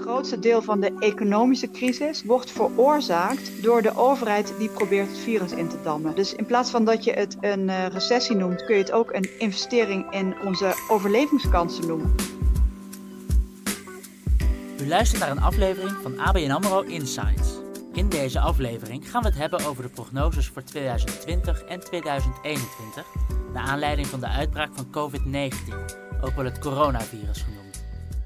grootste deel van de economische crisis wordt veroorzaakt door de overheid die probeert het virus in te dammen. Dus in plaats van dat je het een uh, recessie noemt, kun je het ook een investering in onze overlevingskansen noemen. U luistert naar een aflevering van ABN AMRO Insights. In deze aflevering gaan we het hebben over de prognoses voor 2020 en 2021, naar aanleiding van de uitbraak van COVID-19, ook wel het coronavirus genoemd.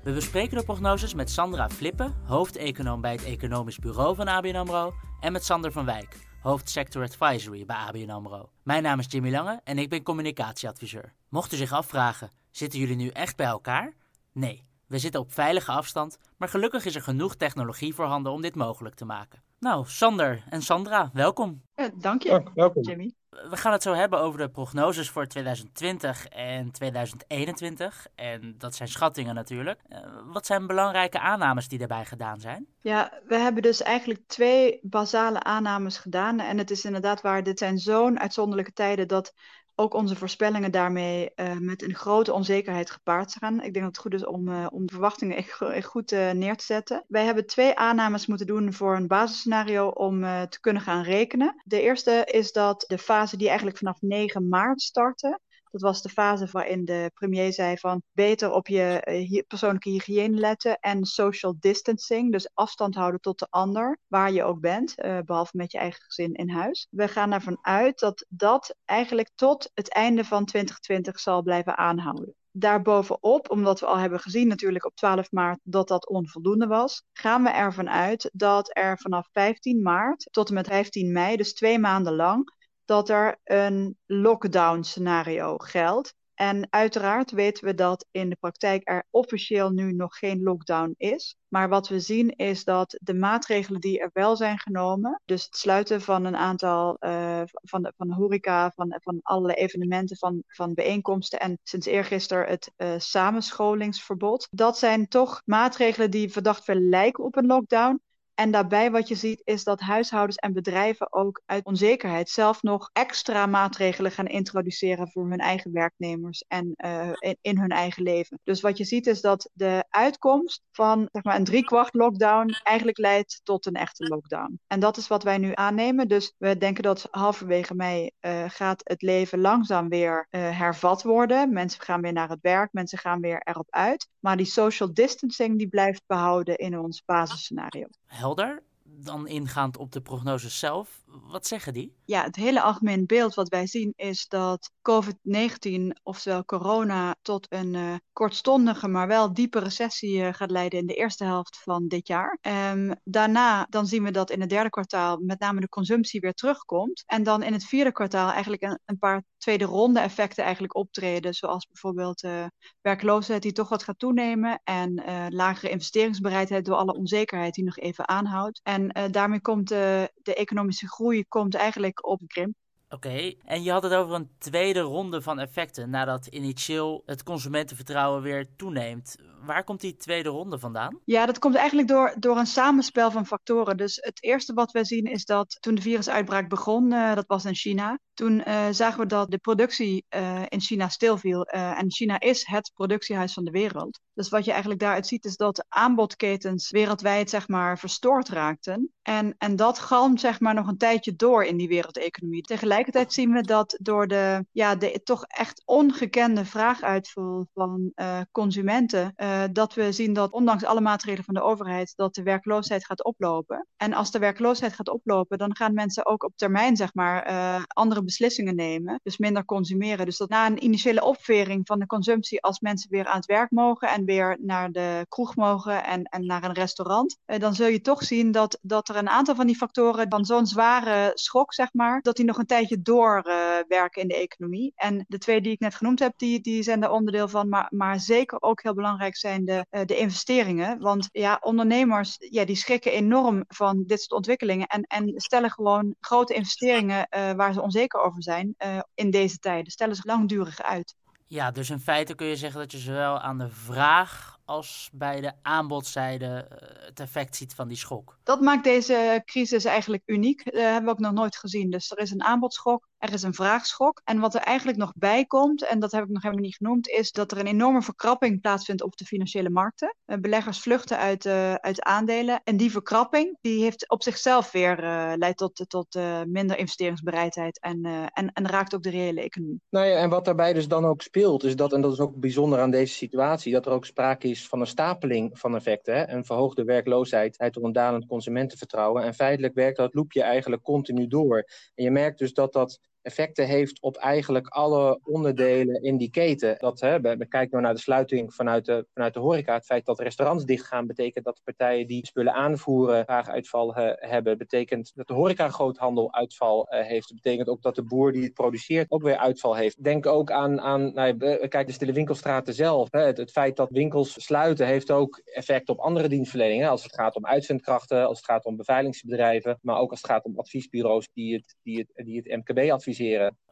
We bespreken de prognoses met Sandra Flippen, hoofdeconoom bij het Economisch Bureau van ABN AMRO, en met Sander van Wijk, hoofdsector advisory bij ABN AMRO. Mijn naam is Jimmy Lange en ik ben communicatieadviseur. Mocht u zich afvragen, zitten jullie nu echt bij elkaar? Nee, we zitten op veilige afstand, maar gelukkig is er genoeg technologie voorhanden om dit mogelijk te maken. Nou, Sander en Sandra, welkom. Ja, dank je, welkom. Jimmy we gaan het zo hebben over de prognoses voor 2020 en 2021. En dat zijn schattingen natuurlijk. Uh, wat zijn belangrijke aannames die daarbij gedaan zijn? Ja, we hebben dus eigenlijk twee basale aannames gedaan. En het is inderdaad waar, dit zijn zo'n uitzonderlijke tijden dat ook onze voorspellingen daarmee uh, met een grote onzekerheid gepaard gaan. Ik denk dat het goed is om, uh, om de verwachtingen echt, goed uh, neer te zetten. Wij hebben twee aannames moeten doen voor een basisscenario om te kunnen gaan rekenen. De eerste is dat de fase die eigenlijk vanaf 9 maart startte, dat was de fase waarin de premier zei van beter op je uh, persoonlijke hygiëne letten en social distancing, dus afstand houden tot de ander, waar je ook bent, uh, behalve met je eigen gezin in huis. We gaan ervan uit dat dat eigenlijk tot het einde van 2020 zal blijven aanhouden daarbovenop, omdat we al hebben gezien natuurlijk op 12 maart dat dat onvoldoende was, gaan we ervan uit dat er vanaf 15 maart tot en met 15 mei, dus twee maanden lang, dat er een lockdown scenario geldt. En uiteraard weten we dat in de praktijk er officieel nu nog geen lockdown is. Maar wat we zien is dat de maatregelen die er wel zijn genomen, dus het sluiten van een aantal uh, van, de, van de horeca, van, van alle evenementen, van, van bijeenkomsten en sinds eergisteren het uh, samenscholingsverbod, dat zijn toch maatregelen die verdacht veel lijken op een lockdown. En daarbij wat je ziet is dat huishoudens en bedrijven ook uit onzekerheid zelf nog extra maatregelen gaan introduceren voor hun eigen werknemers en uh, in, in, hun eigen leven. Dus wat je ziet is dat de uitkomst van zeg maar, een driekwart lockdown eigenlijk leidt tot een echte lockdown. En dat is wat wij nu aannemen. Dus we denken dat halverwege mei uh, gaat het leven langzaam weer uh, hervat worden. Mensen gaan weer naar het werk, mensen gaan weer erop uit. Maar die social distancing die blijft behouden in ons basisscenario helder. Dan ingaand op de prognoses zelf, wat zeggen die? Ja, het hele algemeen beeld wat wij zien is dat COVID-19, oftewel corona, tot een uh, kortstondige, maar wel diepe recessie uh, gaat leiden in de eerste helft van dit jaar. Um, daarna dan zien we dat in het derde kwartaal met name de consumptie weer terugkomt. En dan in het vierde kwartaal eigenlijk een, een paar tweede ronde effecten eigenlijk optreden, zoals bijvoorbeeld uh, werkloosheid die toch wat gaat toenemen en lagere investeringsbereidheid door alle onzekerheid die nog even aanhoudt. En daarmee komt de economische groei groei komt eigenlijk op krimp. Oké, en je had het over een tweede ronde van effecten nadat initieel het consumentenvertrouwen weer toeneemt. Waar komt die tweede ronde vandaan? Ja, dat komt eigenlijk door, door een samenspel van factoren. Dus het eerste wat we zien is dat toen de virusuitbraak begon, uh, dat was in China, toen uh, zagen we dat de productie uh, in China stilviel. en China is het productiehuis van de wereld. Dus wat je eigenlijk daaruit ziet is dat de aanbodketens wereldwijd zeg maar verstoord raakten. En, en dat galmt zeg maar nog een tijdje door in die wereldeconomie. Tegelijkertijd zien we dat door de, ja, de toch echt ongekende vraaguitval van consumenten uh, dat we zien dat ondanks alle maatregelen van de overheid, dat de werkloosheid gaat oplopen. En als de werkloosheid gaat oplopen, dan gaan mensen ook op termijn, zeg maar, uh, andere beslissingen nemen. Dus minder consumeren. Dus dat na een initiële opvering van de consumptie, als mensen weer aan het werk mogen en weer naar de kroeg mogen en, en naar een restaurant, uh, dan zul je toch zien dat, dat er een aantal van die factoren van zo'n zware schok, zeg maar, dat die nog een tijdje doorwerken in de economie. En de twee die ik net genoemd heb, die, die zijn daar onderdeel van, maar, maar zeker ook heel belangrijk zijn de, uh, de investeringen. Want ja, ondernemers ja, die schrikken enorm van dit soort ontwikkelingen en, en stellen gewoon grote investeringen uh, waar ze onzeker over zijn uh, in deze tijden. Stellen zich langdurig uit. Ja, dus in feite kun je zeggen dat je zowel aan de vraag als bij de aanbodzijde het effect ziet van die schok. Dat maakt deze crisis eigenlijk uniek. Dat hebben we ook nog nooit gezien. Dus er is een aanbodschok Er is een vraagschok. En wat er eigenlijk nog bij komt, en dat heb ik nog helemaal niet genoemd, is dat er een enorme verkrapping plaatsvindt op de financiële markten. Uh, beleggers vluchten uit, uh, uit aandelen. En die verkrapping die heeft op zichzelf weer uh, leidt tot, tot minder investeringsbereidheid en, en, en raakt ook de reële economie. Nou ja, en wat daarbij dus dan ook speelt, is dat, en dat is ook bijzonder aan deze situatie, dat er ook sprake is van een stapeling van effecten. Een verhoogde werkloosheid tot een dalend consumentenvertrouwen. En feitelijk werkt dat loopje eigenlijk continu door. En je merkt dus dat dat effecten heeft op eigenlijk alle onderdelen in die keten. Dat, hè, we, kijken nou naar de sluiting vanuit de, vanuit de horeca. Het feit dat restaurants dichtgaan betekent dat de partijen die spullen aanvoeren graag uitval hebben. Betekent dat de horeca groothandel uitval uh, heeft. Dat betekent ook dat de boer die het produceert ook weer uitval heeft. Denk ook aan, aan nou, dus de winkelstraten zelf. Hè. Het, het, feit dat winkels sluiten heeft ook effect op andere dienstverleningen. Als het gaat om uitzendkrachten, als het gaat om beveiligingsbedrijven. Maar ook als het gaat om adviesbureaus die het, die het, die het MKB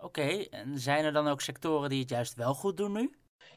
Oké, en zijn er dan ook sectoren die het juist wel goed doen nu?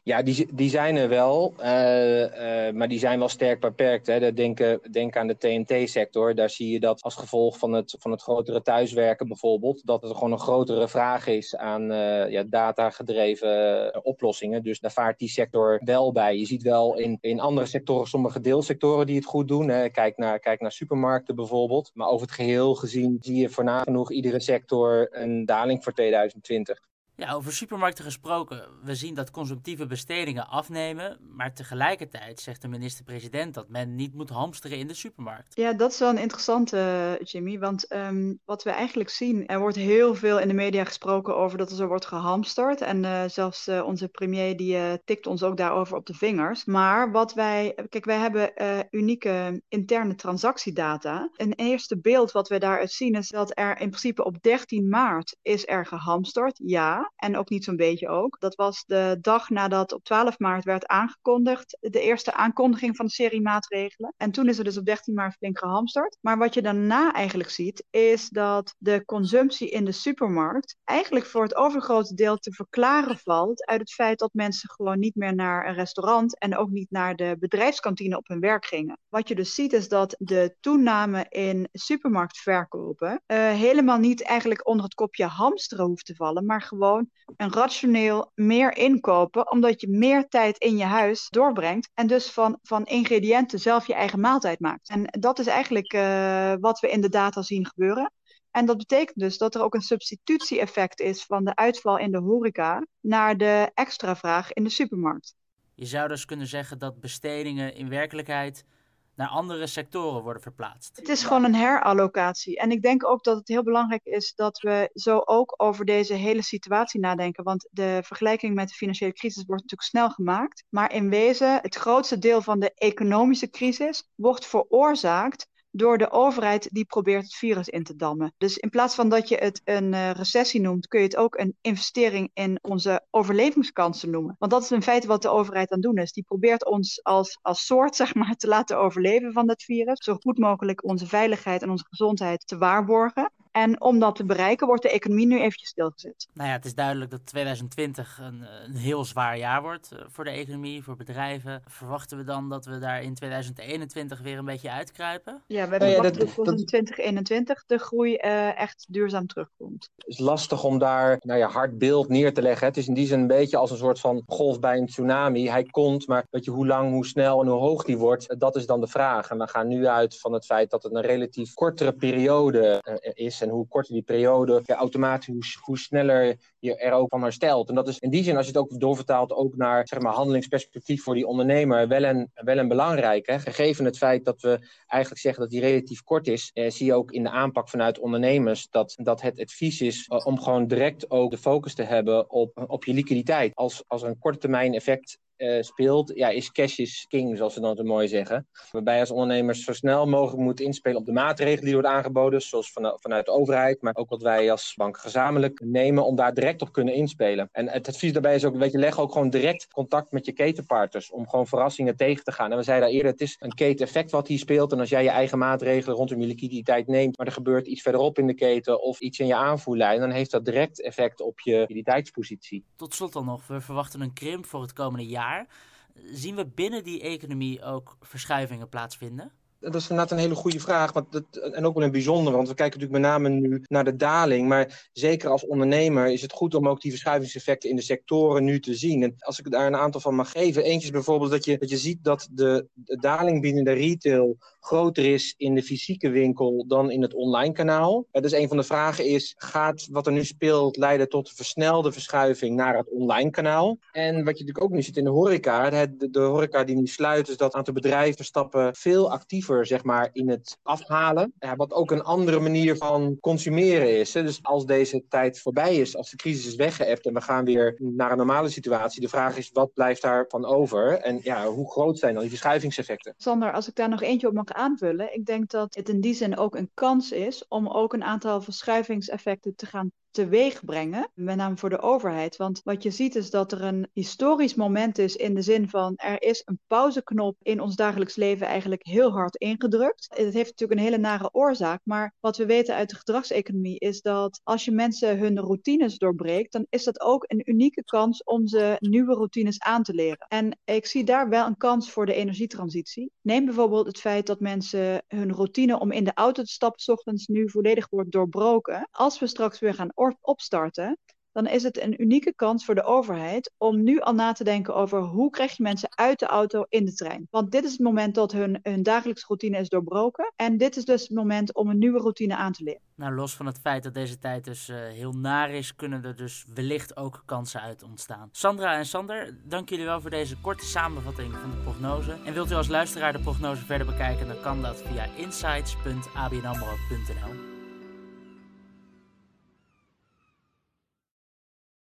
Ja, die, die zijn er wel, uh, uh, maar die zijn wel sterk beperkt. Hè. Denk, denk aan de TNT-sector. Daar zie je dat als gevolg van het, van het grotere thuiswerken bijvoorbeeld, dat er gewoon een grotere vraag is aan uh, ja, data-gedreven oplossingen. Dus daar vaart die sector wel bij. Je ziet wel in, in andere sectoren sommige deelsectoren die het goed doen. Hè. Kijk, naar, kijk naar supermarkten bijvoorbeeld. Maar over het geheel gezien zie je voor nagenoeg iedere sector een daling voor 2020. Ja, over supermarkten gesproken. We zien dat consumptieve bestedingen afnemen. Maar tegelijkertijd zegt de minister-president dat men niet moet hamsteren in de supermarkt. Ja, dat is wel een interessante, Jimmy. Want um, wat we eigenlijk zien, er wordt heel veel in de media gesproken over dat er zo wordt gehamsterd. En uh, zelfs uh, onze premier die tikt ons ook daarover op de vingers. Maar wat wij, kijk, wij hebben unieke interne transactiedata. Een eerste beeld wat we daaruit zien is dat er in principe op 13 maart is er gehamsterd. Ja. En ook niet zo'n beetje ook. Dat was de dag nadat op 12 maart werd aangekondigd. De eerste aankondiging van de serie maatregelen. En toen is er dus op 13 maart flink gehamsterd. Maar wat je daarna eigenlijk ziet, is dat de consumptie in de supermarkt eigenlijk voor het overgrote deel te verklaren valt uit het feit dat mensen gewoon niet meer naar een restaurant en ook niet naar de bedrijfskantine op hun werk gingen. Wat je dus ziet is dat de toename in supermarktverkopen uh, helemaal niet eigenlijk onder het kopje hamsteren hoeft te vallen, maar gewoon een rationeel meer inkopen, omdat je meer tijd in je huis doorbrengt en dus van, van ingrediënten zelf je eigen maaltijd maakt. En dat is eigenlijk uh, wat we in de data zien gebeuren. En dat betekent dus dat er ook een substitutie-effect is van de uitval in de horeca naar de extra vraag in de supermarkt. Je zou dus kunnen zeggen dat bestedingen in werkelijkheid naar andere sectoren worden verplaatst. Het is gewoon een herallocatie. En ik denk ook dat het heel belangrijk is dat we zo ook over deze hele situatie nadenken. Want de vergelijking met de financiële crisis wordt natuurlijk snel gemaakt. Maar in wezen, het grootste deel van de economische crisis wordt veroorzaakt door de overheid die probeert het virus in te dammen. Dus in plaats van dat je het een uh, recessie noemt, kun je het ook een investering in onze overlevingskansen noemen. Want dat is in feite wat de overheid aan het doen is. Die probeert ons als, als soort zeg maar, te laten overleven van dat virus. Zo goed mogelijk onze veiligheid en onze gezondheid te waarborgen. En om dat te bereiken wordt de economie nu eventjes stilgezet. Nou ja, het is duidelijk dat 2020 een, een heel zwaar jaar wordt eh, voor de economie, voor bedrijven. Verwachten we dan dat we daar in 2021 weer een beetje uitkruipen? Ja, we verwachten ja, dat, dat, in 2021 de groei uh, echt duurzaam terugkomt. Het is lastig om daar nou ja, hard beeld neer te leggen. Het is in die zin een beetje als een soort van golf bij een tsunami. Hij komt, maar weet je, hoe lang, hoe snel en hoe hoog die wordt, dat is dan de vraag. En we gaan nu uit van het feit dat het een relatief kortere periode uh, is en hoe korter die periode, automatisch hoe, sneller je er ook van herstelt. En dat is in die zin, als je het ook doorvertaalt ook naar zeg maar, handelingsperspectief voor die ondernemer, wel een, wel een belangrijke. Gegeven het feit dat we eigenlijk zeggen dat die relatief kort is, eh, zie je ook in de aanpak vanuit ondernemers dat, dat het advies is eh, om gewoon direct ook de focus te hebben op, op je liquiditeit. Als, als een korte termijn effect uh, speelt, ja, is cash is king, zoals ze dan zo mooi zeggen. Waarbij als ondernemers zo snel mogelijk moeten inspelen op de maatregelen die worden aangeboden, zoals van, vanuit de overheid, maar ook wat wij als bank gezamenlijk nemen om daar direct op kunnen inspelen. En het advies daarbij is ook, weet je, leg ook gewoon direct contact met je ketenpartners om gewoon verrassingen tegen te gaan. En we zeiden al eerder, het is een keteneffect wat hier speelt. En als jij je eigen maatregelen rondom je liquiditeit neemt, maar er gebeurt iets verderop in de keten of iets in je aanvoerlijn, dan heeft dat direct effect op je liquiditeitspositie. Tot slot dan nog, we verwachten een krimp voor het komende jaar. Zien we binnen die economie ook verschuivingen plaatsvinden? Dat is inderdaad een hele goede vraag. Want dat, en ook wel een bijzondere, want we kijken natuurlijk met name nu naar de daling. Maar zeker als ondernemer is het goed om ook die verschuivingseffecten in de sectoren nu te zien. En als ik daar een aantal van mag geven. Eentje is bijvoorbeeld dat je, dat je ziet dat de, de daling binnen de retail groter is in de fysieke winkel dan in het online kanaal. Dus een van de vragen is, gaat wat er nu speelt leiden tot versnelde verschuiving naar het online kanaal? En wat je natuurlijk ook nu ziet in de horeca, de, de horeca die nu sluit, is dat een aantal bedrijven stappen veel actiever zeg maar, in het afhalen. Wat ook een andere manier van consumeren is. Hè. Dus als deze tijd voorbij is, als de crisis is weggeëpt en we gaan weer naar een normale situatie, de vraag is wat blijft daarvan over? En ja, hoe groot zijn dan die verschuivingseffecten? Sander, als ik daar nog eentje op mag aanvullen. Ik denk dat het in die zin ook een kans is om ook een aantal verschuivingseffecten te gaan teweeg brengen, met name voor de overheid. Want wat je ziet is dat er een historisch moment is in de zin van er is een pauzeknop in ons dagelijks leven eigenlijk heel hard ingedrukt. Het heeft natuurlijk een hele nare oorzaak, maar wat we weten uit de gedragseconomie is dat als je mensen hun routines doorbreekt, dan is dat ook een unieke kans om ze nieuwe routines aan te leren. En ik zie daar wel een kans voor de energietransitie. Neem bijvoorbeeld het feit dat mensen hun routine om in de auto te stappen ochtends nu volledig wordt doorbroken. Als we straks weer gaan opstarten, dan is het een unieke kans voor de overheid om nu al na te denken over hoe krijg je mensen uit de auto in de trein. Want dit is het moment dat hun, hun dagelijkse routine is doorbroken. En dit is dus het moment om een nieuwe routine aan te leren. Nou, los van het feit dat deze tijd dus uh, heel naar is, kunnen er dus wellicht ook kansen uit ontstaan. Sandra en Sander, dank jullie wel voor deze korte samenvatting van de prognose. En wilt u als luisteraar de prognose verder bekijken, dan kan dat via insights.abnamro.nl.